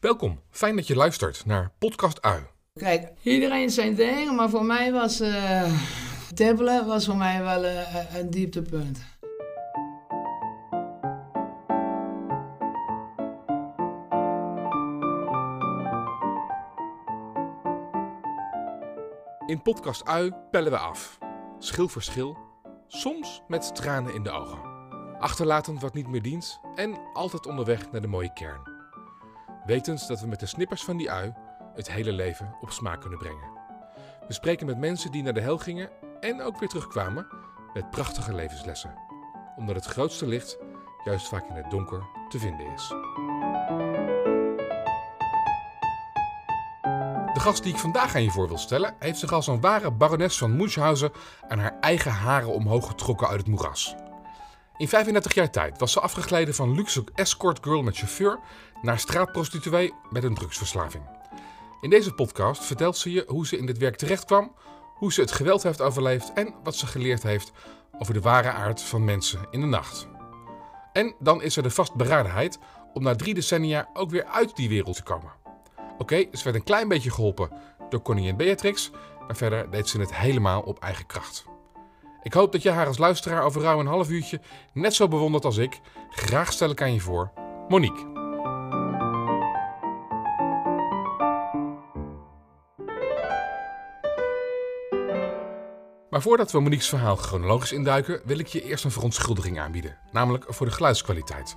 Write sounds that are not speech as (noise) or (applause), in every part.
Welkom, fijn dat je luistert naar Podcast Ui. Kijk, iedereen zijn ding, maar voor mij was uh, was voor mij wel uh, een dieptepunt. In Podcast Ui pellen we af. Schil voor schil, soms met tranen in de ogen. Achterlatend wat niet meer dient en altijd onderweg naar de mooie kern. Wetend dat we met de snippers van die ui het hele leven op smaak kunnen brengen. We spreken met mensen die naar de hel gingen en ook weer terugkwamen met prachtige levenslessen. Omdat het grootste licht juist vaak in het donker te vinden is. De gast die ik vandaag aan je voor wil stellen, heeft zich als een ware barones van Munchausen aan haar eigen haren omhoog getrokken uit het moeras. In 35 jaar tijd was ze afgegleden van luxe escort girl met chauffeur naar straatprostituee met een drugsverslaving. In deze podcast vertelt ze je hoe ze in dit werk terecht kwam, hoe ze het geweld heeft overleefd en wat ze geleerd heeft over de ware aard van mensen in de nacht. En dan is er de vastberadenheid om na drie decennia ook weer uit die wereld te komen. Oké, ze werd een klein beetje geholpen door koningin Beatrix, maar verder deed ze het helemaal op eigen kracht. Ik hoop dat je haar als luisteraar over ruim een half uurtje net zo bewondert als ik. Graag stel ik aan je voor, Monique. Maar voordat we Monique's verhaal chronologisch induiken, wil ik je eerst een verontschuldiging aanbieden. Namelijk voor de geluidskwaliteit.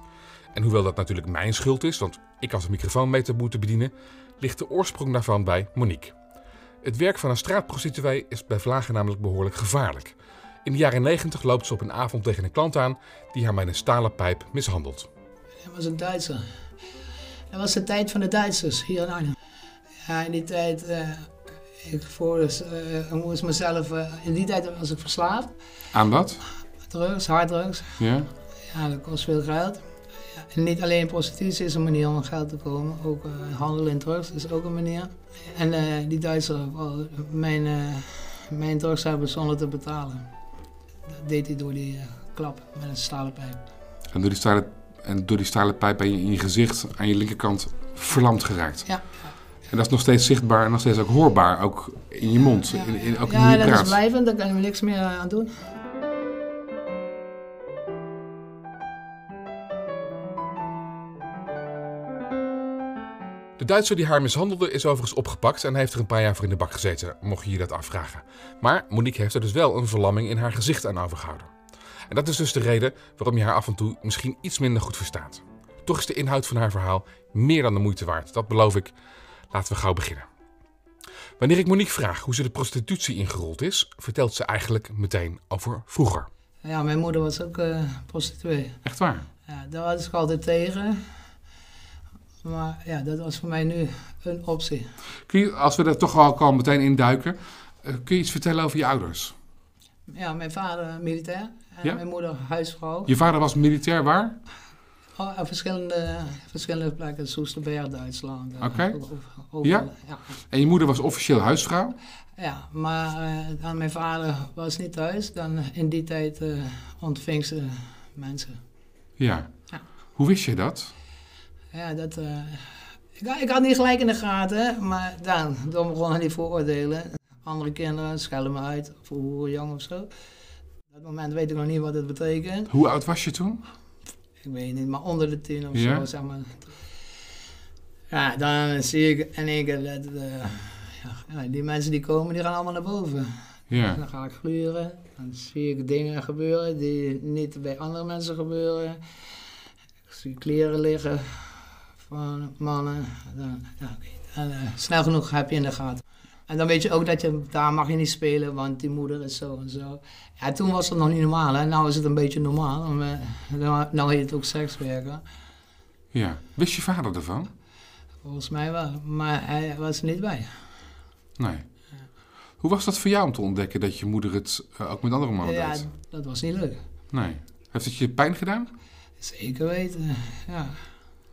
En hoewel dat natuurlijk mijn schuld is, want ik had de microfoon mee te moeten bedienen, ligt de oorsprong daarvan bij Monique. Het werk van een straatprostituee is bij Vlagen namelijk behoorlijk gevaarlijk. In de jaren 90 loopt ze op een avond tegen een klant aan die haar met een stalen pijp mishandelt. Dat was een Duitser. Dat was de tijd van de Duitsers hier in Arnhem. Ja, in die tijd, uh, ik, voor, uh, moest mezelf, uh, in die tijd was ik verslaafd. Aan wat? Drugs, harddrugs. Ja? Ja, dat kost veel geld. Ja, en niet alleen prostitutie is een manier om aan geld te komen, ook handel in drugs is ook een manier. En die Duitser, mijn, mijn drugs hebben zonder te betalen. Dat deed hij door die uh, klap met een stalen pijp. En door die stalen, en door die stalen pijp ben je in je gezicht aan je linkerkant verlamd geraakt? Ja. En dat is nog steeds zichtbaar en nog steeds ook hoorbaar, ook in je mond, ja, in, in, ook ja, in je dat is blijvend, daar kan je niks meer aan doen. De Duitser die haar mishandelde is overigens opgepakt en heeft er een paar jaar voor in de bak gezeten, mocht je je dat afvragen. Maar Monique heeft er dus wel een verlamming in haar gezicht aan overgehouden. En dat is dus de reden waarom je haar af en toe misschien iets minder goed verstaat. Toch is de inhoud van haar verhaal meer dan de moeite waard, dat beloof ik. Laten we gauw beginnen. Wanneer ik Monique vraag hoe ze de prostitutie ingerold is, vertelt ze eigenlijk meteen over vroeger. Ja, mijn moeder was ook uh, prostituee. Echt waar? Ja, daar was ik altijd tegen. Maar ja, dat was voor mij nu een optie. Kun je, als we er toch al, al meteen induiken, uh, kun je iets vertellen over je ouders? Ja, mijn vader militair en Ja? mijn moeder huisvrouw. Je vader was militair waar? Oh, op verschillende, verschillende plekken, Soesterberg, Duitsland. eh, Oké. over- Ja? ja. En je moeder was officieel huisvrouw? Ja, maar eh, dan mijn vader was niet thuis. Dan in die tijd eh, ontving ze mensen. Ja. Ja. Hoe wist je dat? Ja, dat... eh, ik, ik had niet gelijk in de gaten, maar dan, dan begonnen die vooroordelen. Andere kinderen schelden me uit, voor hoe jong of zo. Op dat moment weet ik nog niet wat het betekent. Hoe oud was je toen? Ik weet niet, maar onder de tien of Ja? zo, zeg maar. Ja, dan zie ik in één keer dat... eh, ja, ja, die mensen die komen, die gaan allemaal naar boven. Ja. Dan ga ik gluren. Dan zie ik dingen gebeuren die niet bij andere mensen gebeuren. Ik zie kleren liggen van mannen. Dan, ja. En, eh, snel genoeg heb je in de gaten. En dan weet je ook dat je, daar mag je niet spelen, want die moeder is zo en zo. Ja, toen was het nog niet normaal, hè. Nou is het een beetje normaal. Maar, nou, nou heet het ook sekswerken. ja. Wist je vader ervan? Volgens mij wel. Maar hij was er niet bij. Nee. Hoe was dat voor jou om te ontdekken dat je moeder het eh, ook met andere mannen Ja, deed? dat was niet leuk. Nee. Heeft het je pijn gedaan? Zeker weten, ja.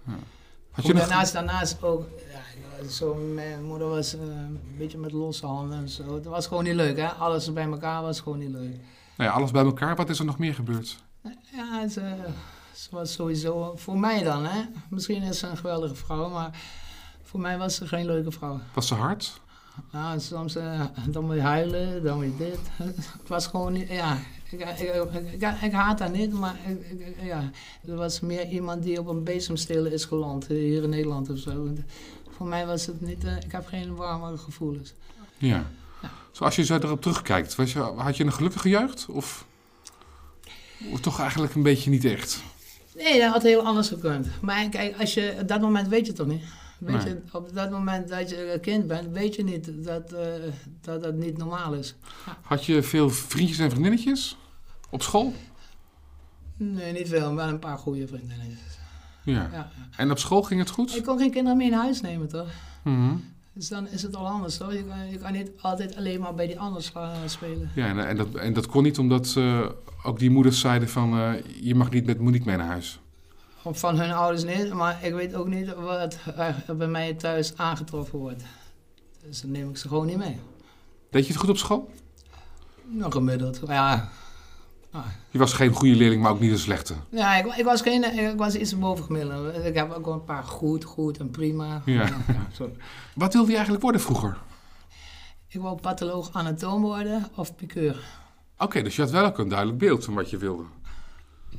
Had Goed, daarnaast, daarnaast ook, ja, zo, mijn moeder was eh, een beetje met losse handen en zo. Het was gewoon niet leuk, hè? Alles bij elkaar was gewoon niet leuk. Nou ja, alles bij elkaar. Wat is er nog meer gebeurd? Ja, ze, ze was sowieso, voor mij dan, hè? Misschien is ze een geweldige vrouw, maar Voor mij was ze geen leuke vrouw. Was ze hard? Nou, soms uh, dan moet je huilen, dan moet je dit. Het was gewoon niet, ja, ik, ik, ik, ik haat haar niet, maar ja, er was meer iemand die op een bezemstelen is geland, hier in Nederland of zo. Voor mij was het niet, uh, ik heb geen warme gevoelens. Ja. ja. Zoals je zo erop terugkijkt, was je, had je een gelukkige jeugd? Of, of toch eigenlijk een beetje niet echt? Nee, dat had heel anders gekund. Maar kijk, als je, op dat moment weet je toch niet. Weet je, op dat moment dat je kind bent, weet je niet dat uh, dat, dat niet normaal is. Ja. Had je veel vriendjes en vriendinnetjes op school? Nee, niet veel, maar een paar goede vriendinnetjes. Ja. ja. En op school ging het goed? Ik kon geen kinderen meer in huis nemen, toch? Mm Dus dan is het al anders, toch? Je kan, je kan niet altijd alleen maar bij die anders gaan spelen. Ja, en, en, dat, en dat kon niet omdat uh, ook die moeders zeiden van... Uh, je mag niet met Monique mee naar huis? Van hun ouders niet, maar ik weet ook niet wat er bij mij thuis aangetroffen wordt. Dus dan neem ik ze gewoon niet mee. Deed je het goed op school? Nog gemiddeld, ja. Ah. Je was geen goede leerling, maar ook niet een slechte. Ja, ik, ik was, geen, ik was iets boven gemiddeld. Ik heb ook een paar goed, goed en prima. Ja. ja sorry. Wat wilde je eigenlijk worden vroeger? Ik wou patholoog anatoom worden of piqueur. Oké, dus je had wel ook een duidelijk beeld van wat je wilde.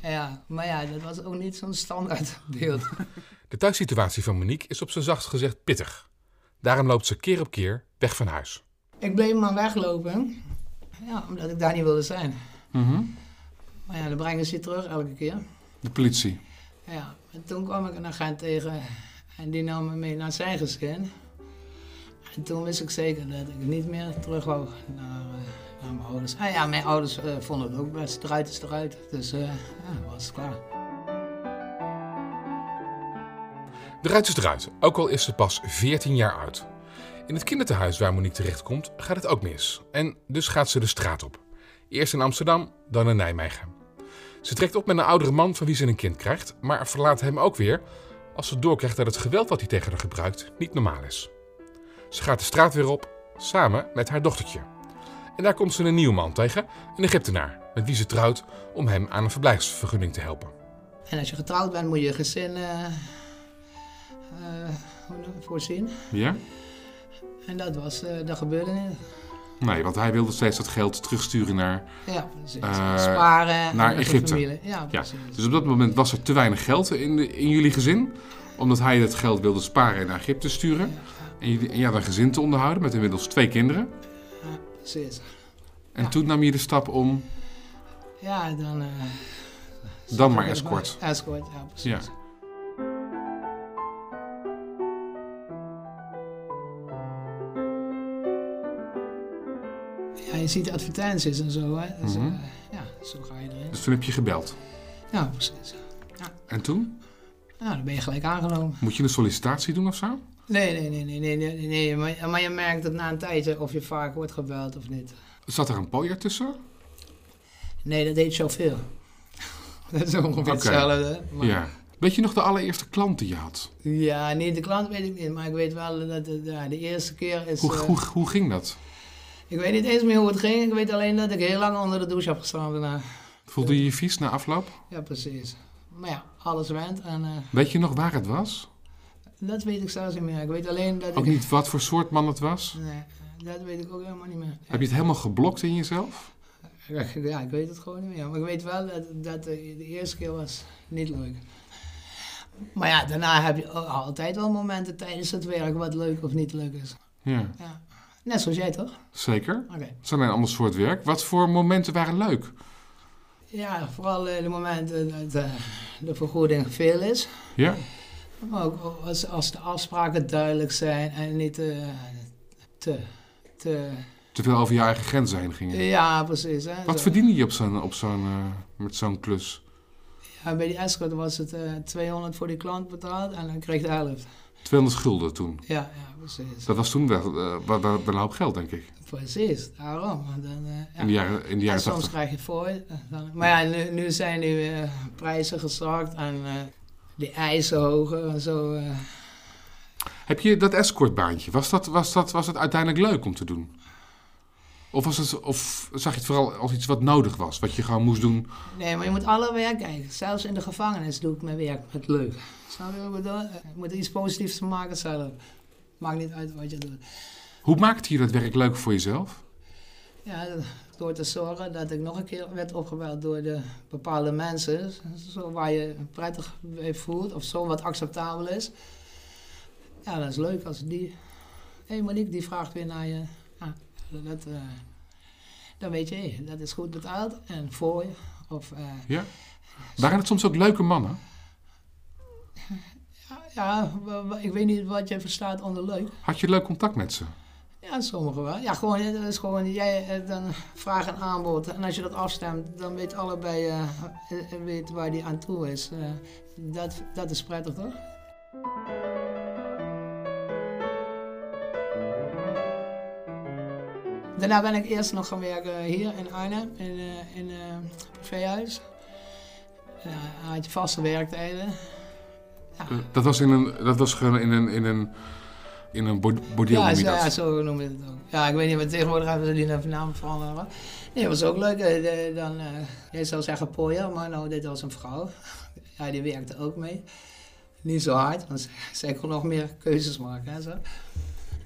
Ja, maar ja, dat was ook niet zo'n standaard (laughs) beeld. De thuissituatie van Monique is op zijn zachtst gezegd pittig. Daarom loopt ze keer op keer weg van huis. Ik bleef maar weglopen, ja, omdat ik daar niet wilde zijn. Mm Maar ja, dan brengen ze je terug elke keer. De politie? Ja, en toen kwam ik een agent tegen en die nam me mee naar zijn gezin. En toen wist ik zeker dat ik niet meer terug wou naar, mijn ouders. Ah ja, mijn ouders uh, vonden het ook best. Eruit is eruit. Dus uh, ja, was het klaar. Eruit is eruit, ook al is ze pas 14 jaar oud. In het kinderthuis waar Monique terechtkomt gaat het ook mis. En dus gaat ze de straat op. Eerst in Amsterdam, dan in Nijmegen. Ze trekt op met een oudere man van wie ze een kind krijgt, maar verlaat hem ook weer als ze doorkrijgt dat het geweld wat hij tegen haar gebruikt niet normaal is. Ze gaat de straat weer op, samen met haar dochtertje. En daar komt ze een nieuwe man tegen, een Egyptenaar, met wie ze trouwt om hem aan een verblijfsvergunning te helpen. En als je getrouwd bent, moet je gezin uh, uh, voorzien. Ja? En dat, was, uh, dat gebeurde niet. Nee, want hij wilde steeds dat geld terugsturen naar... Ja, uh, Sparen. Naar Egypte. Ja, precies. Ja. Dus op dat moment was er te weinig geld in, de, in jullie gezin. Omdat hij dat geld wilde sparen en naar Egypte sturen. Ja, en, je, en je had een gezin te onderhouden met inmiddels twee kinderen. Precies. En toen nam je de stap om... Ja, dan... Uh, dan maar escort. Escort, ja, precies. Ja. Ja, je ziet advertenties en zo, hè. Dus, mm -hmm. uh, ja, zo ga je erin. Dus toen heb je gebeld? Ja, precies. Ja. En toen? Nou, dan ben je gelijk aangenomen. Moet je een sollicitatie doen of zo? Nee, nee, nee, nee, nee, nee, nee. Maar, maar je merkt het na een tijdje of je vaak wordt gebeld of niet. Zat er een pooier tussen? Nee, dat deed zoveel. (laughs) dat is ongeveer okay. hetzelfde. Maar... Ja. Weet je nog de allereerste klant die je had? Ja, nee, de klant weet ik niet. Maar ik weet wel dat de, ja, de eerste keer is... Hoe, uh, hoe, hoe ging dat? Ik weet niet eens meer hoe het ging. Ik weet alleen dat ik heel lang onder de douche heb gestaan daarna. Voelde je je vies na afloop? Ja, precies. Maar ja, alles went. En, uh, weet je nog waar het was? Dat weet ik zelfs niet meer. Ik weet alleen dat ook ik... niet wat voor soort man het was? Nee, dat weet ik ook helemaal niet meer. Heb je het helemaal geblokt in jezelf? Ja, ik weet het gewoon niet meer. Maar ik weet wel dat, dat de, eerste keer was niet leuk. Maar ja, daarna heb je altijd wel momenten tijdens het werk wat leuk of niet leuk is. Ja. ja. Net zoals jij toch? Zeker. Oké. Okay. Het is een ander soort werk. Wat voor momenten waren leuk? Ja, vooral de momenten dat uh, de vergoeding veel is. Ja. Maar ook als, als de afspraken duidelijk zijn en niet uh, te, te... Te veel over je eigen grenzen heen gingen. Ja, precies. Hè. Wat Zo. verdiende je op zo'n, op zo'n, uh, met zo'n klus? Ja, bij die escort was het 200 voor die klant betaald en dan kreeg je de helft. 200 gulden toen? Ja, ja precies. Dat was toen wel, wel, wel, wel een hoop geld, denk ik. Precies, daarom. Dan, uh, ja. In de jaren, in de jaren en soms krijg je het voor. Dan, maar ja, nu, nu zijn die prijzen gezakt en die eisen hoger en zo. Heb je dat escortbaantje, was dat, was, dat, was dat uiteindelijk leuk om te doen? Of, was het, of zag je het vooral als iets wat nodig was, wat je gewoon moest doen? Nee, maar je moet alle werk kijken. Zelfs in de gevangenis doe ik mijn werk met leuk. Snap je wat ik bedoel? Je moet er iets positiefs van maken zelf. Maakt niet uit wat je doet. Hoe maakte je dat werk leuk voor jezelf? Ja, door te zorgen dat ik nog een keer werd opgebeld door de bepaalde mensen. Zo waar je prettig bij voelt of zo wat acceptabel is. Ja, dat is leuk als die... Hé hey Monique, die vraagt weer naar je. Ja, dat, uh, dan weet je, hey, dat is goed betaald en voor je. Of, uh, ja? Waren het soms ook leuke mannen? Ja, ik weet niet wat jij verstaat onder leuk. Had je leuk contact met ze? Ja, sommigen wel. Ja, gewoon, dat is gewoon, jij eh, dan vraag en aanbod. En als je dat afstemt, dan weet allebei uh, weet waar die aan toe is. Uh, dat, dat is prettig, toch? Daarna ben ik eerst nog gaan werken hier in Arnhem, in, uh, in het privéhuis. Uh, had je vaste werktijden. Ja. Dat was, in een, dat was gewoon in een, in een, in een bordeel, ja, zo, ja, zo noem je het ook. Ja, ik weet niet, maar tegenwoordig hebben ze die naam veranderen. Nee, dat was ook leuk. Dan, uh, jij zou zeggen pooier, maar nou, dit was een vrouw. (laughs) Ja, die werkte ook mee. Niet zo hard, want (laughs) zij kon nog meer keuzes maken.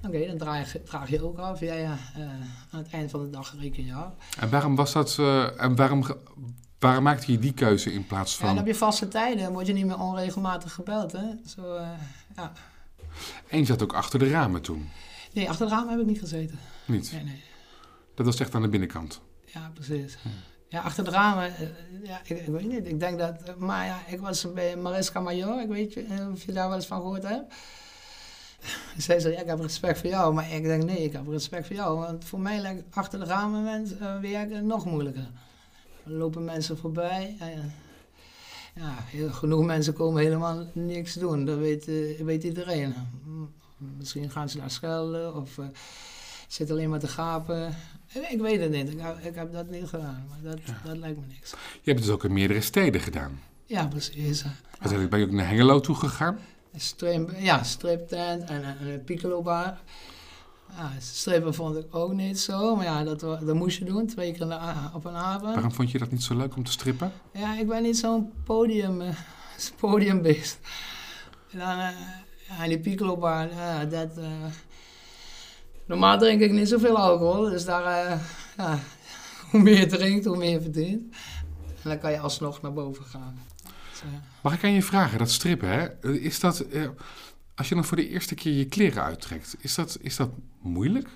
Oké, dan draag, draag, je ook af. Ja, ja, uh, aan het eind van de dag reken je af. En waarom was dat... Uh, en waarom, waarom maakte je die keuze in plaats van... Ja, dan heb je vaste tijden. Dan word je niet meer onregelmatig gebeld, hè. Zo, ja. En je zat ook achter de ramen toen? Nee, achter de ramen heb ik niet gezeten. Niet? Nee, nee. Dat was echt aan de binnenkant? Ja, precies. Ja, achter de ramen, ja, ik, ik, weet niet. Ik denk dat... Maar ja, ik was bij Mariska Major. Ik weet je, of je daar wel eens van gehoord hebt. (laughs) Zij zei, ja, ik heb respect voor jou. Maar ik denk, nee, ik heb respect voor jou. Want voor mij lijkt achter de ramen mensen, uh, werken nog moeilijker. Er lopen mensen voorbij. Ja, heel, genoeg mensen komen helemaal niks doen. Dat weet, uh, weet iedereen. Misschien gaan ze naar schelden of uh, zitten alleen maar te gapen. Ik weet het niet. Ik, ik heb dat niet gedaan. Maar dat, ja. dat lijkt me niks. Je hebt het dus ook in meerdere steden gedaan. Ja, precies. Uiteindelijk ben je ook naar Hengelo toe gegaan? Ja, striptent en, en een piccolo bar. Ja, strippen vond ik ook niet zo, maar ja, dat, dat moest je doen, twee keer op een avond. Waarom vond je dat niet zo leuk om te strippen? Ja, ik ben niet zo'n podium, (laughs) uh, podiumbeest. En dan, uh, ja, die ja, dat... Uh, normaal drink ik niet zoveel alcohol, dus daar, ja, (laughs) hoe meer je drinkt, hoe meer je verdient. En dan kan je alsnog naar boven gaan. Mag ik aan je vragen, dat strippen, hè? Is dat, eh, als je dan voor de eerste keer je kleren uittrekt, is dat, is dat moeilijk?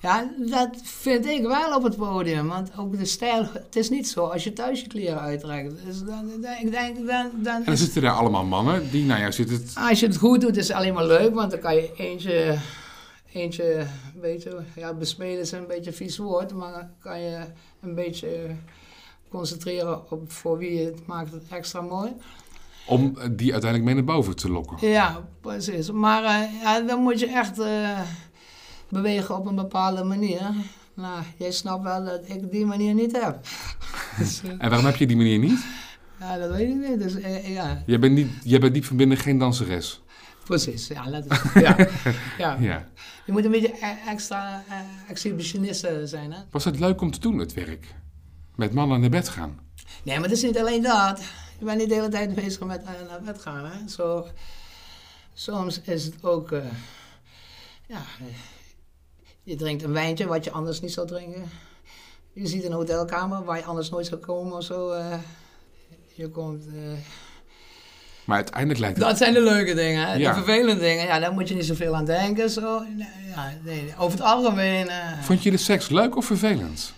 Ja, dat vind ik wel op het podium. Want ook de stijl, het is niet zo als je thuis je kleren uittrekt. Dus dan, dan, ik denk, dan, dan en dan zitten er allemaal mannen die, nou ja, zit het... Als je het goed doet, is het alleen maar leuk, want dan kan je eentje, eentje een beetje, ja, bespelen is een beetje vies woord, maar dan kan je een beetje concentreren op voor wie het maakt het extra mooi. Om die uiteindelijk mee naar boven te lokken. Ja, precies. Maar uh, ja, dan moet je echt uh, bewegen op een bepaalde manier. Nou, jij snapt wel dat ik die manier niet heb. (laughs) dus, uh, en waarom heb je die manier niet? Ja, dat weet ik niet. Dus, ja. jij, bent niet jij bent diep van binnen geen danseres? Precies, ja. (laughs) ja. ja. Je moet een beetje e-, extra exhibitionist zijn. Hè? Was het leuk om te doen, het werk? Met mannen naar bed gaan? Nee, maar het is niet alleen dat. Je bent niet de hele tijd bezig met naar bed gaan. Hè? Zo, soms is het ook... Uh, ja, je drinkt een wijntje wat je anders niet zou drinken. Je ziet een hotelkamer waar je anders nooit zou komen of zo. Uh, je komt... Uh, maar uiteindelijk lijkt het... Dat zijn de leuke dingen. Ja. De vervelende dingen, ja, daar moet je niet zoveel aan denken. Zo. Ja, nee, over het algemeen... Vond je de seks leuk of vervelend?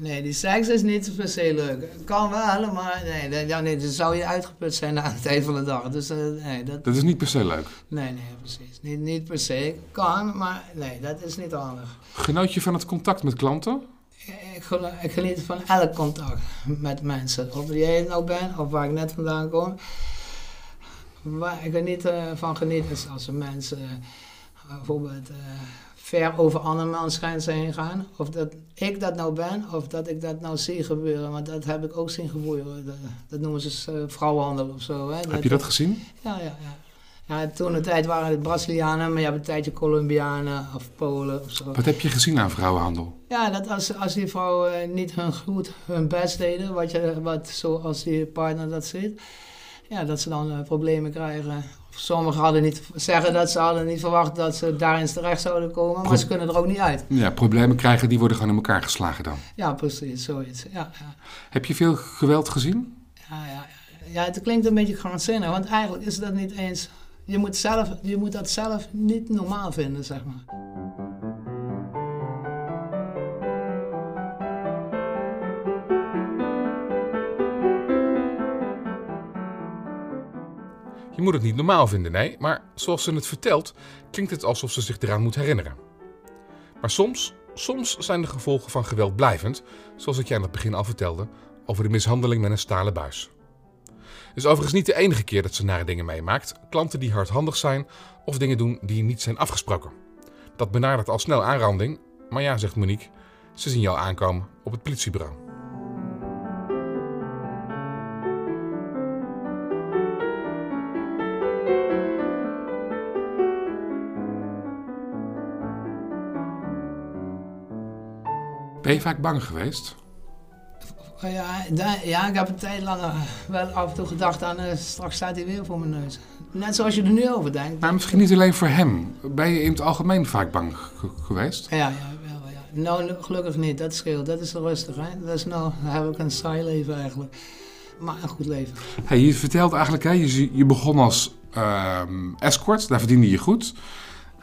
Nee, die seks is niet per se leuk. Het kan wel, maar nee, dan, nee, dan zou je uitgeput zijn aan het eind van de dag. Dus, uh, nee, dat, dat is niet per se leuk? Nee, nee, precies. Niet, niet per se. Kan, maar nee, dat is niet handig. Genoot je van het contact met klanten? Ik, ik geniet van elk contact met mensen. Of jij het nou bent, of waar ik net vandaan kom. Waar ik er niet uh, van geniet is als mensen uh, bijvoorbeeld ver over andermans grenzen heen gaan. Of dat ik dat nou ben, of dat ik dat nou zie gebeuren. Want dat heb ik ook zien gebeuren. Dat, dat noemen ze uh, vrouwenhandel of zo. Hè. Heb je dat gezien? Ja, ja, ja. Ja, toen de tijd waren het Brazilianen, maar je hebt een tijdje Colombianen of Polen of zo. Wat heb je gezien aan vrouwenhandel? Ja, dat als, als die vrouwen niet hun goed hun best deden, wat, je, wat zoals die partner dat ziet, ja, dat ze dan uh, problemen krijgen Sommigen hadden niet zeggen dat ze hadden niet verwacht dat ze daarin terecht zouden komen, maar Pro- ze kunnen er ook niet uit. Ja, problemen krijgen, die worden gewoon in elkaar geslagen dan. Ja, precies, zoiets. Ja, ja. Heb je veel geweld gezien? Ja, ja, ja. ja, het klinkt een beetje krankzinnig, want eigenlijk is dat niet eens. Je moet, zelf, je moet dat zelf niet normaal vinden, zeg maar. Je moet het niet normaal vinden, nee, maar zoals ze het vertelt, klinkt het alsof ze zich eraan moet herinneren. Maar soms, soms zijn de gevolgen van geweld blijvend, zoals ik je aan het begin al vertelde over de mishandeling met een stalen buis. Het is overigens niet de enige keer dat ze nare dingen meemaakt, klanten die hardhandig zijn of dingen doen die niet zijn afgesproken. Dat benadert al snel aanranding, maar ja, zegt Monique, ze zien jou aankomen op het politiebureau. Ben je vaak bang geweest? Ja, da- ja, ik heb een tijd lang eh, wel af en toe gedacht aan eh, straks staat hij weer voor mijn neus. Net zoals je er nu over denkt. Maar misschien niet alleen voor hem. Ben je in het algemeen vaak bang ge- geweest? Ja, ja, wel, ja. Nou, gelukkig niet. Dat scheelt. Dat is rustig, hè. Dat is nou, dan heb ik een saai leven eigenlijk. Maar een goed leven. Hey, je vertelt eigenlijk, hè, je, je begon als ehm, escort, daar verdiende je goed.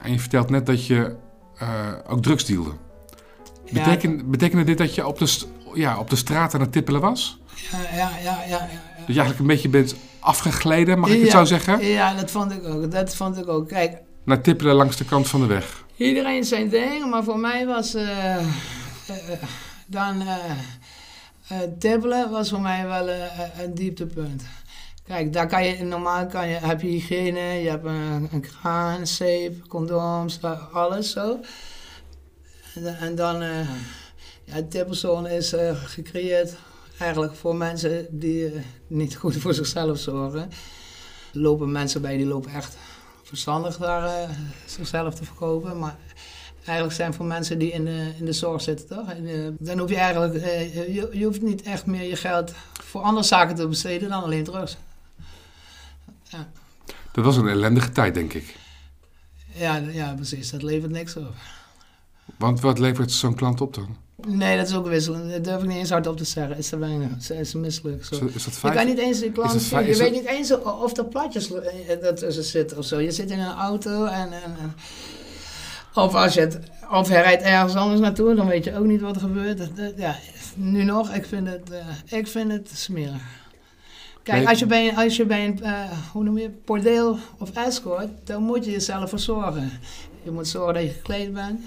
En je vertelt net dat je eh, ook drugs dealde. Ja, Beteken, betekende dit dat je op de, ja, op de straat aan het tippelen was? Ja, ja, ja, ja. Dat je eigenlijk een beetje bent afgegleden, mag ik het zo zeggen? Ja, dat vond ik ook. Dat vond ik ook. Kijk, Naar tippelen langs de kant van de weg. iedereen zijn ding, maar voor mij was eh, eh, dan eh, tippelen was voor mij wel een dieptepunt. Kijk, daar kan je normaal kan je, heb je hygiëne, je hebt een, een kraan, een zeep, condooms, alles zo. En, dan- en dan, eh ja, is eh, gecreëerd eigenlijk voor mensen die eh, niet goed voor zichzelf zorgen. Er lopen mensen bij die lopen echt verstandig daar eh, zichzelf te verkopen. Maar eigenlijk zijn het voor mensen die in de, in de zorg zitten, toch? En, dan hoef je eigenlijk, eh, je, je hoeft niet echt meer je geld voor andere zaken te besteden dan alleen drugs. Dat was een ellendige tijd, denk ik. Ja, ja, precies. Dat levert niks op. Want wat levert zo'n klant op dan? Nee, dat is ook wisselend. Dat durf ik niet eens hardop te zeggen. Is te weinig. Is, is misselijk. Zo. Is dat, is dat Je kan niet eens de klant zien. Je weet niet eens of er platjes eh, dat tussen zitten of zo. Je zit in een auto en, en, en- of als je het of hij rijdt ergens anders naartoe, dan weet je ook niet wat er gebeurt. Ja, nu nog, ik vind het, eh, ik vind het smerig. Kijk, als je bij, een- als je bij een, eh, hoe noem je, bordeel of escort, dan moet je jezelf verzorgen. Je moet zorgen dat je gekleed bent.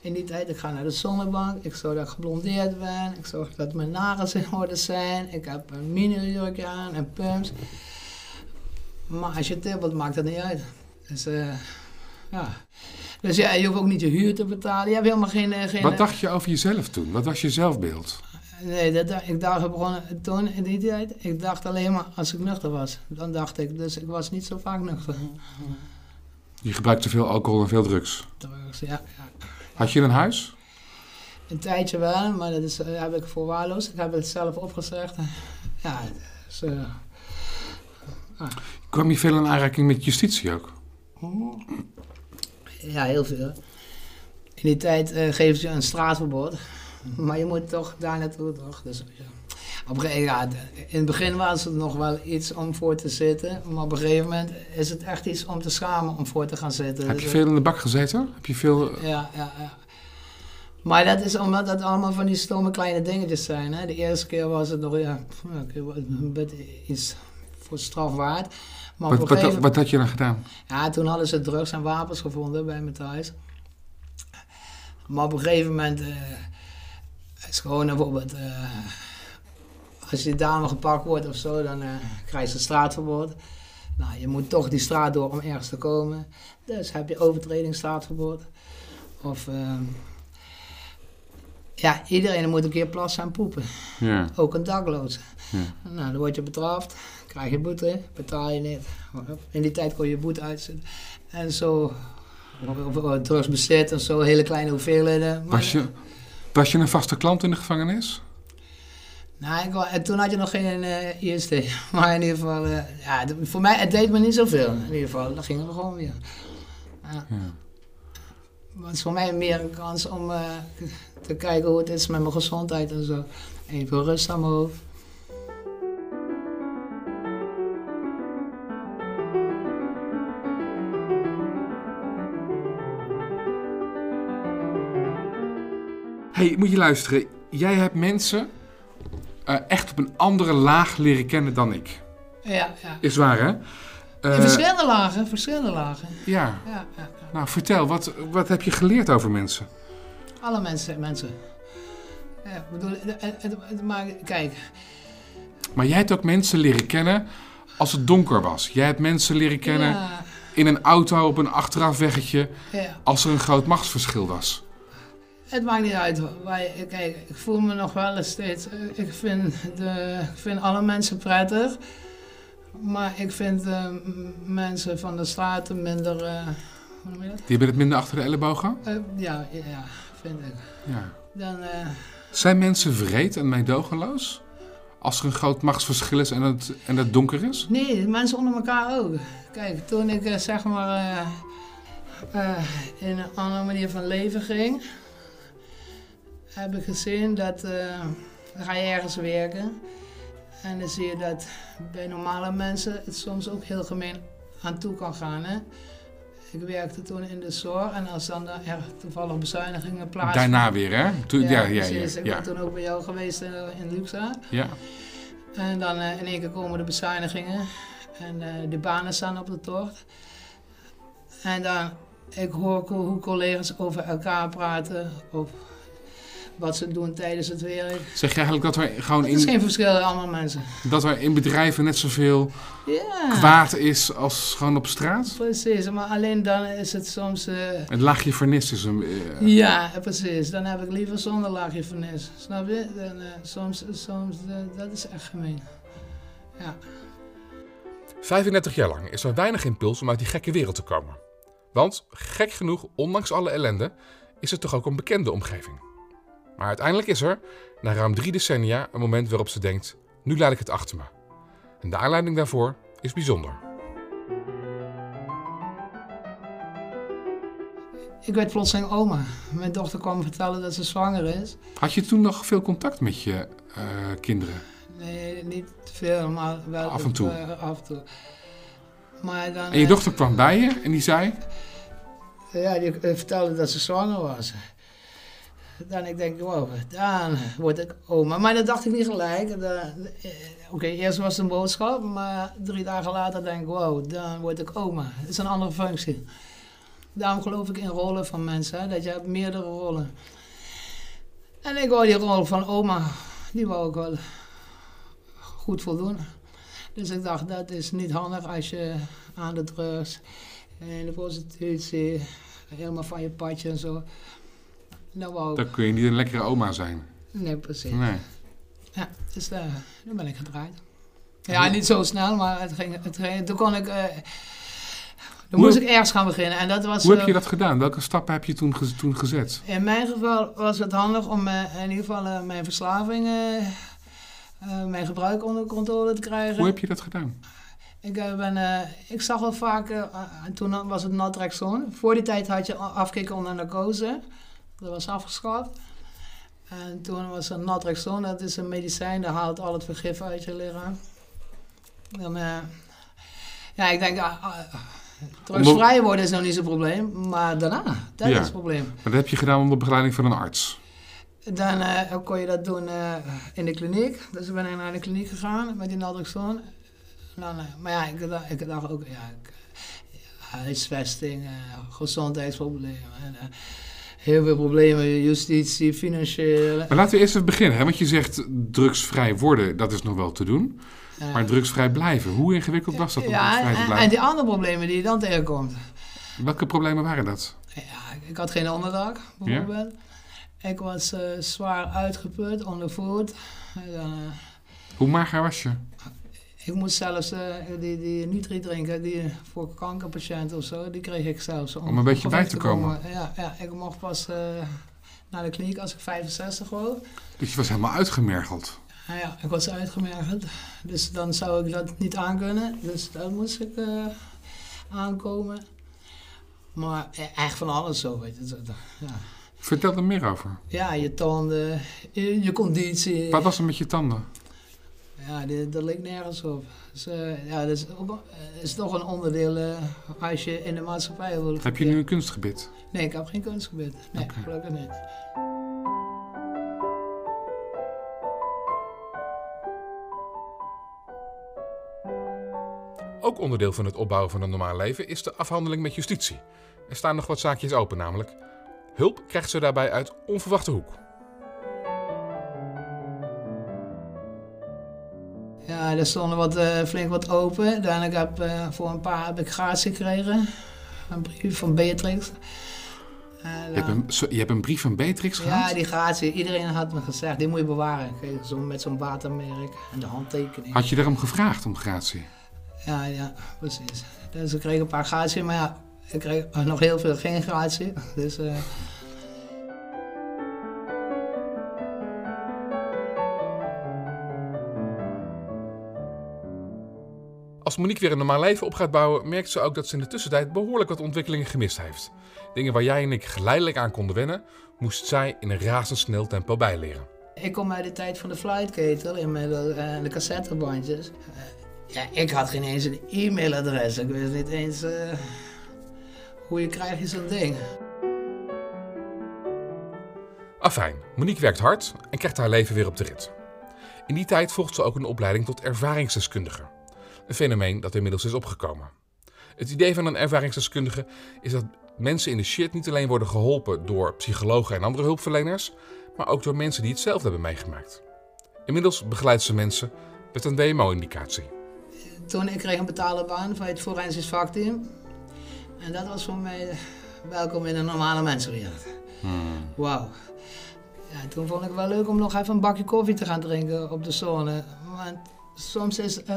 In die tijd, ik ga naar de zonnebank, ik zorg dat ik geblondeerd ben, ik zorg dat mijn nagels in orde zijn, ik heb een mini-jurkje aan en pumps. Maar als je tippelt, maakt dat niet uit. Dus, eh, ja. Dus ja, je hoeft ook niet je huur te betalen. Je hebt helemaal geen... eh, geen Wat dacht je over jezelf toen? Wat was je zelfbeeld? Nee, dat, ik dacht gewoon toen in die tijd, ik dacht alleen maar als ik nuchter was. Dan dacht ik, dus ik was niet zo vaak nuchter. Je gebruikte veel alcohol en veel drugs. Drugs, ja, ja. Had je een huis? Een tijdje wel, maar dat is, eh, heb ik voorwaarloosd. Ik heb het zelf opgezegd. (laughs) Ja, dus, eh, Kwam je veel in aanraking met justitie ook? ja, heel veel. In die tijd eh geven ze een straatverbod. (laughs) Maar je moet toch daar naartoe, toch? Dus, ja. Op een gegeven ja, in het begin was het nog wel iets om voor te zitten. Maar op een gegeven moment is het echt iets om te schamen om voor te gaan zitten. Heb Dus, je eh, veel in de bak gezeten? Heb je veel... Ja, ja, ja. Maar dat is omdat dat allemaal van die stomme kleine dingetjes zijn. Hè? De eerste keer was het nog ja, een beetje iets voor straf waard. Maar op Wat, een wat, gegeven wat had je dan gedaan? ja, toen hadden ze drugs en wapens gevonden bij me thuis. Maar op een gegeven moment eh, is gewoon bijvoorbeeld, eh, als die dame gepakt wordt of zo, dan eh krijg je een straatverbod. Nou, je moet toch die straat door om ergens te komen. Dus heb je overtredingsstraatverbod. Of, ehm, ja, iedereen moet een keer plassen en poepen. Ja. Ook een dakloze. Ja. Nou, dan word je betrapt, krijg je boete, betaal je niet. In die tijd kon je boete uitzetten. En zo, of- of- of drugs bezit en zo, hele kleine hoeveelheden. Maar, Was je, was je een vaste klant in de gevangenis? Nou, ik, en toen had je nog geen eh IST. (laughs) Maar in ieder geval, eh, ja, voor mij, het deed me niet zoveel. In ieder geval, dat ging er gewoon weer. Ja. Ja. Maar het is voor mij meer een kans om eh, te kijken hoe het is met mijn gezondheid en zo. Even rust aan mijn hoofd. hey, moet je luisteren. Jij hebt mensen eh, echt op een andere laag leren kennen dan ik. Ja, ja. Is waar, hè? Eh, In verschillende lagen, verschillende lagen. ja, Ja, ja, nou vertel, wat, wat heb je geleerd over mensen? Alle mensen, mensen. Ja, bedoel, maakt- kijk, Maar jij hebt ook mensen leren kennen als het donker was. Jij hebt mensen leren kennen in een auto op een achterafweggetje ja. als er een groot machtsverschil was. Het maakt niet uit. Je- kijk, ik voel me nog wel eens steeds. eh, Ik vind, de, ik vind alle mensen prettig. Maar ik vind mensen van de straten minder. eh, hoe noem je dat? Die hebben het minder achter de ellebogen? Eh, ja, ja, vind ik. Ja. Dan, Zijn mensen vreed en meedogenloos? Als er een groot machtsverschil is en het, en het donker is? nee, mensen onder elkaar ook. Kijk, toen ik zeg maar in een andere manier van leven ging, heb ik gezien dat eh, dan ga je ergens werken. En dan zie je dat bij normale mensen het soms ook heel gemeen aan toe kan gaan. Hè? Ik werkte toen in de zorg en als dan er toevallig bezuinigingen plaatsvonden. Daarna weer, hè? Toen, ja, ja, ja. precies. Ik ja, ben toen ook bij jou geweest in, in Luxa. ja. En dan eh, in één keer komen de bezuinigingen en eh, de banen staan op de tocht. En dan, ik hoor hoe collega's over elkaar praten of wat ze doen tijdens het werk. Zeg je eigenlijk dat er gewoon Het is in, geen verschil in andere mensen. dat er in bedrijven net zoveel Ja, kwaad is als gewoon op straat? precies. Maar alleen dan is het soms... eh, Het laagje vernis is een... eh, ja, precies. Dan heb ik liever zonder laagje vernis. Snap je? Dan, eh, soms, soms eh, dat is echt gemeen. Ja. 35 jaar lang is er weinig impuls om uit die gekke wereld te komen. Want, gek genoeg, ondanks alle ellende, is het toch ook een bekende omgeving. Maar uiteindelijk is er, na ruim drie decennia, een moment waarop ze denkt: nu laat ik het achter me. En de aanleiding daarvoor is bijzonder. Ik werd plotseling oma. Mijn dochter kwam vertellen dat ze zwanger is. Had je toen nog veel contact met je eh, kinderen? Nee, niet veel, maar wel Af en toe. eh, af en toe. Maar dan, En je eh, dochter kwam bij je en die zei: Ja, die vertelde dat ze zwanger was. Dan ik denk, wow, dan word ik oma. Maar dat dacht ik niet gelijk. Eh, Oké, eerst was het een boodschap, maar drie dagen later denk ik, wow, dan word ik oma. Het is een andere functie. Daarom geloof ik in rollen van mensen, hè, dat je hebt meerdere rollen. En ik wou die rol van oma, die wou ik wel goed voldoen. Dus ik dacht, dat is niet handig als je aan de drugs en de prostitutie, helemaal van je padje en zo. Ik... Dan kun je niet een lekkere oma zijn. Nee, precies. Nee. Ja, dus daar, daar ben ik gedraaid. Ja, niet zo snel, maar het ging, het ging, toen kon ik... dan Hoe- moest ik ergens gaan beginnen. En dat was... Hoe heb eh, je dat gedaan? Welke stappen heb je toen, ge- toen gezet? In mijn geval was het handig om eh, in ieder geval mijn verslaving, mijn gebruik onder controle te krijgen. Hoe heb je dat gedaan? Ik, ben, ik zag wel vaak, toen was het naltrexone. Voor die tijd had je afkicken onder narcose. Dat was afgeschaft. En toen was er naltrexone, dat is een medicijn, dat haalt al het vergif uit je lichaam. Dan, eh, ja, ik denk, ah, ah, drugsvrij worden is nog niet zo'n probleem, maar daarna, dat Ja. is het probleem. Maar dat heb je gedaan onder begeleiding van een arts. Dan eh, kon je dat doen eh, in de kliniek. Dus ik ben naar de kliniek gegaan met die naltrexone. Dan, eh, maar ja, ik dacht, ik dacht ook, ja, ik, huisvesting, gezondheidsproblemen. En, heel veel problemen, justitie, financieel. Maar laten we eerst even beginnen. Hè? Want je zegt drugsvrij worden, dat is nog wel te doen. eh, Maar drugsvrij blijven, hoe ingewikkeld was dat om ja, drugsvrij te en, en blijven? die andere problemen die je dan tegenkomt. Welke problemen waren dat? Ja, ik- had geen onderdak, bijvoorbeeld. Ik was eh, zwaar uitgeput, ondervoed. Eh, Hoe mager was je? Ik moest zelfs eh, die, die nitri drinken, die voor kankerpatiënten of zo, die kreeg ik zelfs. Om een beetje bij te komen. Ja, ja, ik mocht pas eh, naar de kliniek als ik 65 was. Dus je was helemaal uitgemergeld. Nou ja, ik was uitgemergeld, dus dan zou ik dat niet aankunnen. Dus dan moest ik eh, aankomen. Maar e- echt van alles zo, weet je. Ja, Vertel er meer over. ja je tanden, je, je conditie. Wat was er met je tanden? Ja, dit- dat leek nergens op. Dus, eh, ja, dat is, ook- eh, is toch een onderdeel eh, als je in de maatschappij wil. Heb je nu een kunstgebit? Nee, ik heb geen kunstgebied. Nee, Oké. gelukkig niet. Ook onderdeel van het opbouwen van een normaal leven is de afhandeling met justitie. Er staan nog wat zaakjes open namelijk. Hulp krijgt ze daarbij uit onverwachte hoek. Ja, er stonden wat, eh, flink wat open. Ik heb eh, voor een paar heb ik gratie gekregen. Een brief van Beatrix. Je hebt, eh, een, je hebt een brief van Beatrix gehad? ja, die gratie. Iedereen had me gezegd, die moet je bewaren. Zo met zo'n watermerk en de handtekening. Had je daarom gevraagd om gratie? Ja, ja, precies. Dus ik kreeg een paar gratie, maar ja, ik kreeg eh, nog heel veel geen gratie. Dus eh, Monique weer een normaal leven op gaat bouwen, merkt ze ook dat ze in de tussentijd behoorlijk wat ontwikkelingen gemist heeft. Dingen waar jij en ik geleidelijk aan konden wennen, moest zij in een razendsnel tempo bijleren. ik kom uit de tijd van de flightketel en de cassettebandjes. Eh, ja, ik had geen eens een e-mailadres. Ik wist niet eens eh, hoe je krijg je zo'n ding. Afijn, Monique werkt hard en krijgt haar leven weer op de rit. In die tijd volgt ze ook een opleiding tot ervaringsdeskundige. Een fenomeen dat inmiddels is opgekomen. Het idee van een ervaringsdeskundige is dat mensen in de shit niet alleen worden geholpen door psychologen en andere hulpverleners, maar ook door mensen die hetzelfde hebben meegemaakt. Inmiddels begeleidt ze mensen met een WMO-indicatie. Toen ik kreeg een betaalde baan voor het forensisch vakteam. En dat was voor mij welkom in een normale mensenwereld. Wauw. Ja, toen vond ik het wel leuk om nog even een bakje koffie te gaan drinken op de zone. Want soms is, eh,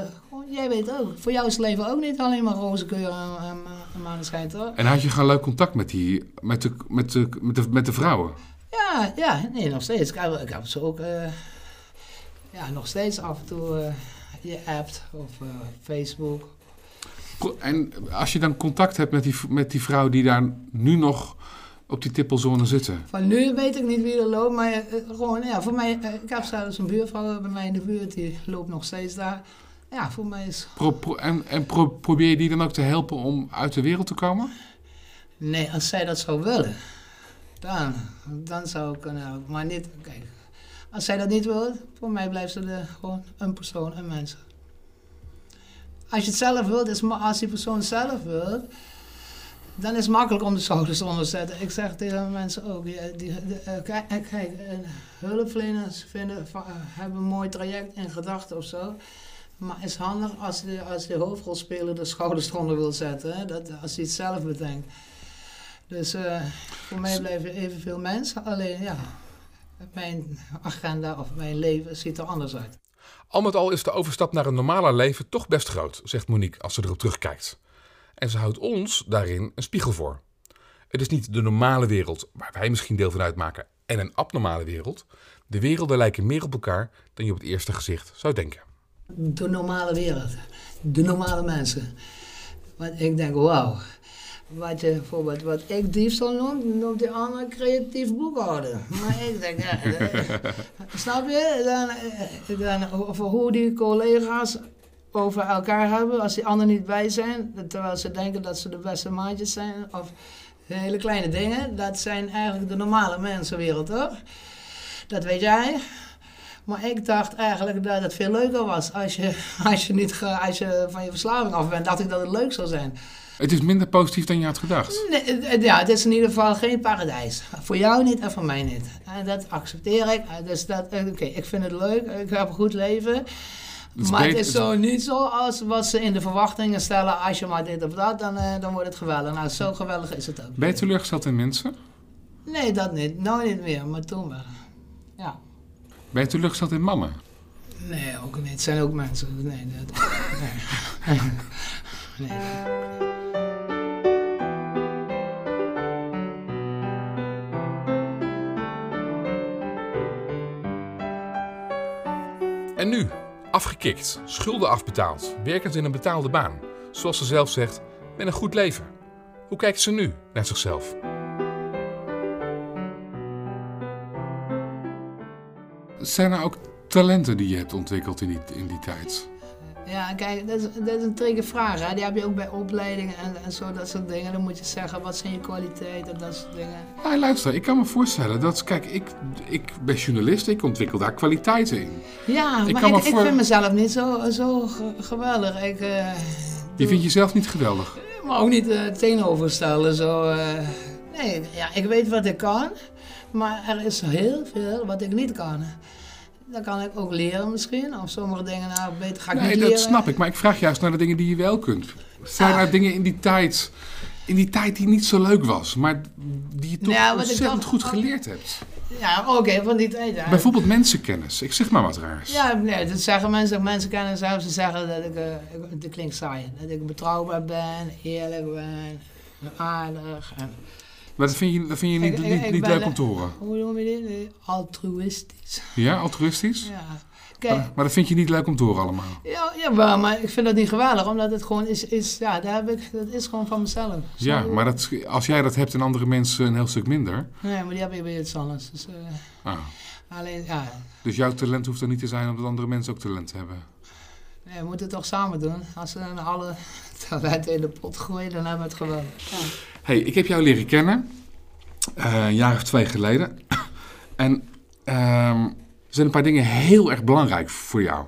jij weet ook, voor jou is het leven ook niet alleen maar roze kleur en, en, en maneschijn, toch? En had je gewoon leuk contact met, die, met, de, met, de, met, de, met de vrouwen? Ja, ja, nee, nog steeds. Ik heb, ik heb ze ook, eh, ja, nog steeds af en toe eh, je appt of Facebook. En als je dan contact hebt met die, met die vrouwen die daar nu nog op die tippelzone zitten. Van nu weet ik niet wie er loopt, maar eh, gewoon, ja, voor mij, ik heb zelfs een buurvrouw bij mij in de buurt, die loopt nog steeds daar. Ja, voor mij is, Pro, pro- en en pro- probeer je die dan ook te helpen om uit de wereld te komen? nee, als zij dat zou willen, dan, dan zou ik kunnen helpen. Maar niet, kijk, als zij dat niet wil, voor mij blijft ze de, gewoon een persoon, een mens. Als je het zelf wilt, is ma- als die persoon zelf wil, dan is het makkelijk om de schouders onder te zetten. Ik zeg tegen mensen ook, die, eh, kijk, eh, kijk eh, hulpverleners vinden, hebben een mooi traject in gedachten of zo. Maar het is handig als de, als de hoofdrolspeler de schouders eronder wil zetten, hè? Dat, als hij het zelf bedenkt. Dus voor mij blijven evenveel mensen, alleen ja, mijn agenda of mijn leven ziet er anders uit. Al met al is de overstap naar een normaler leven toch best groot, zegt Monique als ze erop terugkijkt. En ze houdt ons daarin een spiegel voor. Het is niet de normale wereld, waar wij misschien deel van uitmaken, en een abnormale wereld. De werelden lijken meer op elkaar dan je op het eerste gezicht zou denken. De normale wereld, de normale mensen. Want ik denk, wauw. Wat, je, bijvoorbeeld, wat ik diefstal noem, noemt die ander creatief boekhouder. Maar ik denk, ja, eh, (laughs) snap je? Dan, eh, dan, over hoe die collega's over elkaar hebben als die anderen niet bij zijn. Terwijl ze denken dat ze de beste maatjes zijn. Of hele kleine dingen. Dat zijn eigenlijk de normale mensenwereld, toch? Dat weet jij. Maar ik dacht eigenlijk dat het veel leuker was als je, (laughs) als je, niet als je van je verslaving af bent. Dacht ik dat het leuk zou zijn. Het is minder positief dan je had gedacht. Nee, ja, het is in ieder geval geen paradijs. Voor jou niet en voor mij niet. En dat accepteer ik. Dus dat, eh, oké, ik vind het leuk. Ik heb een goed leven. Is maar het is zo niet zo als wat ze in de verwachtingen stellen. Als je maar dit of dat, dan, eh, dan wordt het geweldig. Nou, zo geweldig is het ook. Ben je teleurgesteld in mensen? Nee, dat niet. Nou niet meer, maar toen wel. Ja. Ben je teleurgesteld in mannen? Nee, ook niet. Het zijn ook mensen. Nee, dat, nee. (laughs) nee. En nu, afgekikt, schulden afbetaald, werkend in een betaalde baan. Zoals ze zelf zegt, met een goed leven. Hoe kijkt ze nu naar zichzelf? Zijn er ook talenten die je hebt ontwikkeld in die, in die tijd? Ja, kijk, dat is, dat is een tricky vraag. Hè? Die heb je ook bij opleidingen en, en zo, dat soort dingen. Dan moet je zeggen, wat zijn je kwaliteiten, dat soort dingen. Ja, luister, ik kan me voorstellen dat, kijk, ik, ik ben journalist, ik ontwikkel daar kwaliteiten in. Ja, Ik maar kan ik, me ik vind mezelf niet zo, zo ge- geweldig. Ik eh, Je vindt jezelf niet geweldig. maar ook niet eh tegenoverstellen. Zo, eh. nee, ja, ik weet wat ik kan, maar er is heel veel wat ik niet kan. Dat kan ik ook leren misschien, of sommige dingen nou beter ga ik Nee, niet dat leren. snap ik, maar ik vraag juist naar de dingen die je wel kunt. Zijn Ah. er dingen in die tijd, in die tijd die niet zo leuk was, maar die je toch ontzettend dan- goed geleerd hebt? Ja, oké, van die tijd. ja. Bijvoorbeeld mensenkennis, ik zeg maar wat raars. Ja, nee, dat zeggen mensen, mensen kennen zelfs, ze zeggen dat ik, eh, ik- dat klinkt saai, dat ik betrouwbaar ben, eerlijk ben, aardig. En, Maar dat vind je, dat vind je niet, niet, leuk om te horen. hoe noem je dit? Altruïstisch. Ja, altruïstisch? Ja. Kijk, Maar, maar dat vind je niet leuk om te horen allemaal. ja, jawel, maar ik vind dat niet geweldig, omdat het gewoon is, is ja, daar heb ik, dat is gewoon van mezelf. Ja, maar dat, als jij dat hebt en andere mensen een heel stuk minder. Nee, maar die heb ik bij iets anders. Dus, eh, Ah, alleen, ja, dus jouw talent hoeft er niet te zijn omdat andere mensen ook talent hebben. nee, we moeten het toch samen doen. Als we dan alle talenten in de pot gooien, dan hebben we het geweldig. Ja. hey, ik heb jou leren kennen. eh, een jaar of twee geleden. (coughs) en ehm, er zijn een paar dingen heel erg belangrijk voor jou.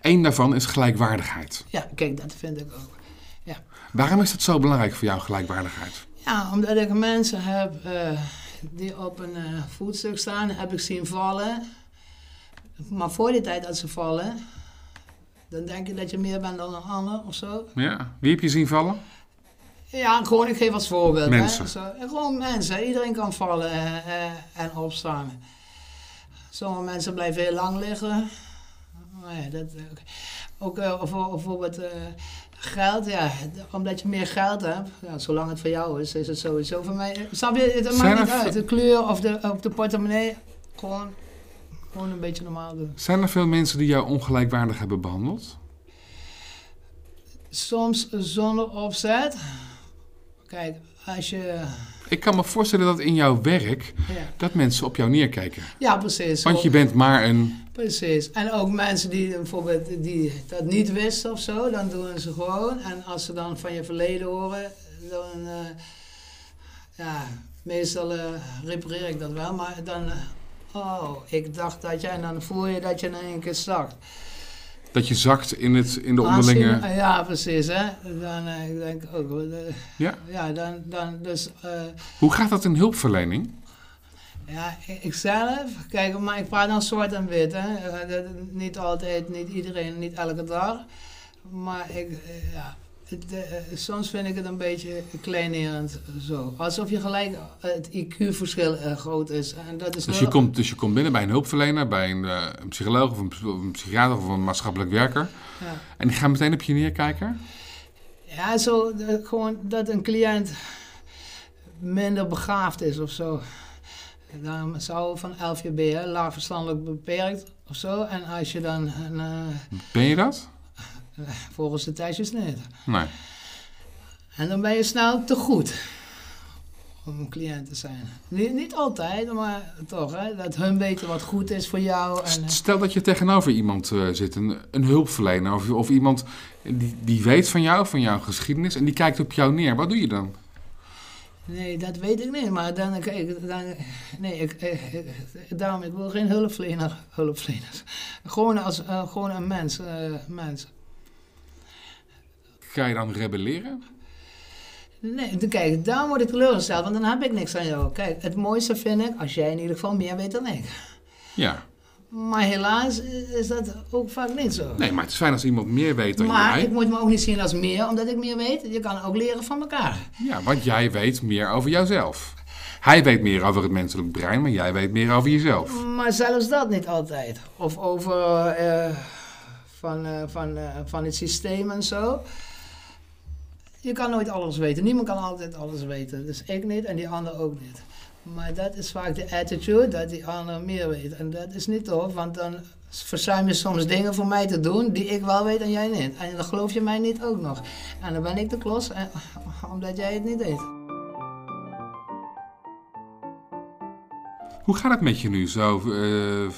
Eén daarvan is gelijkwaardigheid. ja, kijk, dat vind ik ook. Waarom is dat zo belangrijk voor jou, gelijkwaardigheid? Ja, omdat ik mensen heb eh, die op een eh, voetstuk staan, heb ik zien vallen. Maar voor die tijd dat ze vallen, dan denk je dat je meer bent dan een ander of zo. Ja. Wie heb je zien vallen? Ja, gewoon, ik geef als voorbeeld. Mensen. Hè? Zo, gewoon mensen, iedereen kan vallen eh, en opstaan. Sommige mensen blijven heel lang liggen. Ja, dat, eh, ook eh, voor- bijvoorbeeld eh, geld, ja, omdat je meer geld hebt, ja, zolang het voor jou is, is het sowieso voor mij. Snap je, het Zijn maakt niet uit, de kleur of de, of de portemonnee, gewoon, gewoon een beetje normaal doen. Zijn er veel mensen die jou ongelijkwaardig hebben behandeld? Soms zonder opzet. Kijk, als je, Ik kan me voorstellen dat in jouw werk ja, dat mensen op jou neerkijken. ja precies. Want je bent maar een... Precies. En ook mensen die bijvoorbeeld die dat niet wisten of zo, dan doen ze gewoon. En als ze dan van je verleden horen, dan eh, ja, meestal eh, repareer ik dat wel. Maar dan, eh, oh, ik dacht dat jij, en dan voel je dat je in één keer zakt. Dat je zakt in, het, in de onderlinge... Ja, precies. Hè? Dan eh, ik denk ook, wel, Ja. ja, dan, dan dus... eh, Hoe gaat dat in hulpverlening? Ja, ik zelf, kijk, maar ik praat dan zwart en wit, hè. Eh, dat- Niet altijd, niet iedereen, niet elke dag. Maar ik, ja, het, eh, soms vind ik het een beetje kleinerend zo. Alsof je gelijk eh, het IQ-verschil eh, groot is. En dat is Dus je, komt, dus je komt binnen bij een hulpverlener, bij een, eh, een psycholoog of een, ps- een psychiater of een maatschappelijk werker. Ja, En die gaan meteen op je neerkijken? ja zo eh, gewoon dat een cliënt minder begaafd is of zo. Dan zou van LVB, hè, laag verstandelijk beperkt of zo. En als je dan een, eh, Ben je dat? Volgens de testjes niet. Nee. En dan ben je snel te goed om een cliënt te zijn. Niet, niet altijd, maar toch. Hè? Dat hun weten wat goed is voor jou. En, eh, Stel dat je tegenover iemand eh, zit, een, een hulpverlener of, of iemand die, die weet van jou, van jouw geschiedenis en die kijkt op jou neer. Wat doe je dan? nee, dat weet ik niet. Maar dan, kijk, dan, nee, ik, ik, ik- daarom, ik wil geen hulpverlener, hulpverleners. Gewoon, als, eh, gewoon een mens, eh, mens. Ga je dan rebelleren? Nee, kijk, daar word ik teleurgesteld, want dan heb ik niks aan jou. Kijk, het mooiste vind ik als jij in ieder geval meer weet dan ik. Ja. Maar helaas is dat ook vaak niet zo. Nee, maar het is fijn als iemand meer weet dan Maar jij. ik moet me ook niet zien als meer, omdat ik meer weet. Je kan ook leren van elkaar. Ja, want jij weet meer over jouzelf. Hij weet meer over het menselijk brein, maar jij weet meer over jezelf. Maar zelfs dat niet altijd. Of over eh, van, eh, van, eh, van het systeem en zo. Je kan nooit alles weten. Niemand kan altijd alles weten. Dus ik niet en die ander ook niet. Maar dat is vaak de attitude dat die ander meer weet. En dat is niet tof, want dan verzuim je soms dingen voor mij te doen die ik wel weet en jij niet. En dan geloof je mij niet ook nog. En dan ben ik de klos, eh, (laughs) omdat jij het niet deed. Hoe gaat het met je nu, zo, uh,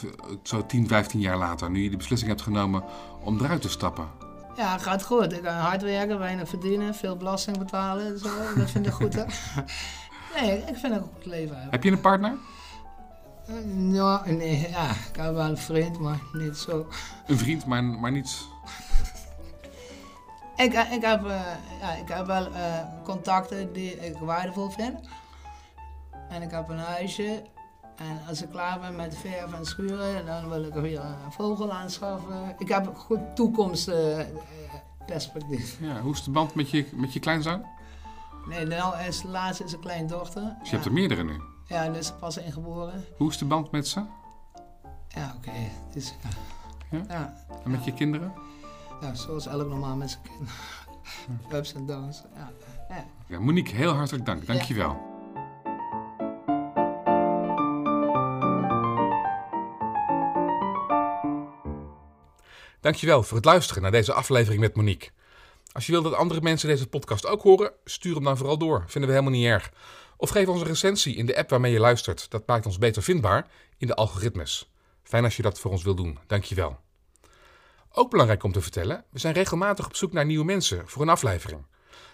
zo 10, 15 jaar later, nu je de beslissing hebt genomen om eruit te stappen? Ja, gaat goed. Ik kan hard werken, weinig verdienen, veel belasting betalen. Zo. Dat vind ik goed, hè? (laughs) Nee, ik vind het een goed leven. Heb je een partner? Ja, nee, ja, ik heb wel een vriend, maar niet zo. Een vriend, maar, maar niet... (laughs) Ik, ik, heb, uh, ja, ik heb wel uh, contacten die ik waardevol vind. En ik heb een huisje. En als ik klaar ben met verf en schuren, dan wil ik weer een vogel aanschaffen. Ik heb een goed toekomstperspectief. ja, hoe is de band met je, met je kleinzoon? Nee, nou is, de laatste is een kleindochter. Dus je ja. hebt er meerdere nu? Ja, en is pas ingeboren. Hoe is de band met ze? Ja, oké. Okay. Ja. Ja? ja? En met je kinderen? Ja, zoals elk normaal met zijn kinderen. Ups en downs. Ja. Monique, heel hartelijk dank. Dankjewel. Ja. Dankjewel voor het luisteren naar deze aflevering met Monique. Als je wilt dat andere mensen deze podcast ook horen, stuur hem dan vooral door. Vinden we helemaal niet erg. Of geef ons een recensie in de app waarmee je luistert. Dat maakt ons beter vindbaar in de algoritmes. Fijn als je dat voor ons wilt doen. Dankjewel. Ook belangrijk om te vertellen, we zijn regelmatig op zoek naar nieuwe mensen voor een aflevering.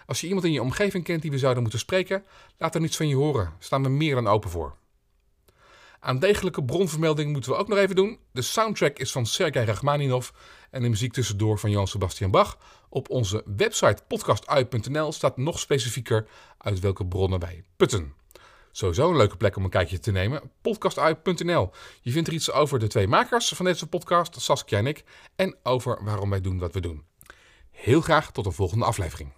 Als je iemand in je omgeving kent die we zouden moeten spreken, laat er iets van je horen. Staan we meer dan open voor. Aan degelijke bronvermelding moeten we ook nog even doen. De soundtrack is van Sergei Rachmaninov en de muziek tussendoor van Johann Sebastian Bach. Op onze website podcastui.nl staat nog specifieker uit welke bronnen wij putten. Sowieso een leuke plek om een kijkje te nemen. Podcastui.nl. Je vindt er iets over de twee makers van deze podcast, Saskia en ik, en over waarom wij doen wat we doen. Heel graag tot een volgende aflevering.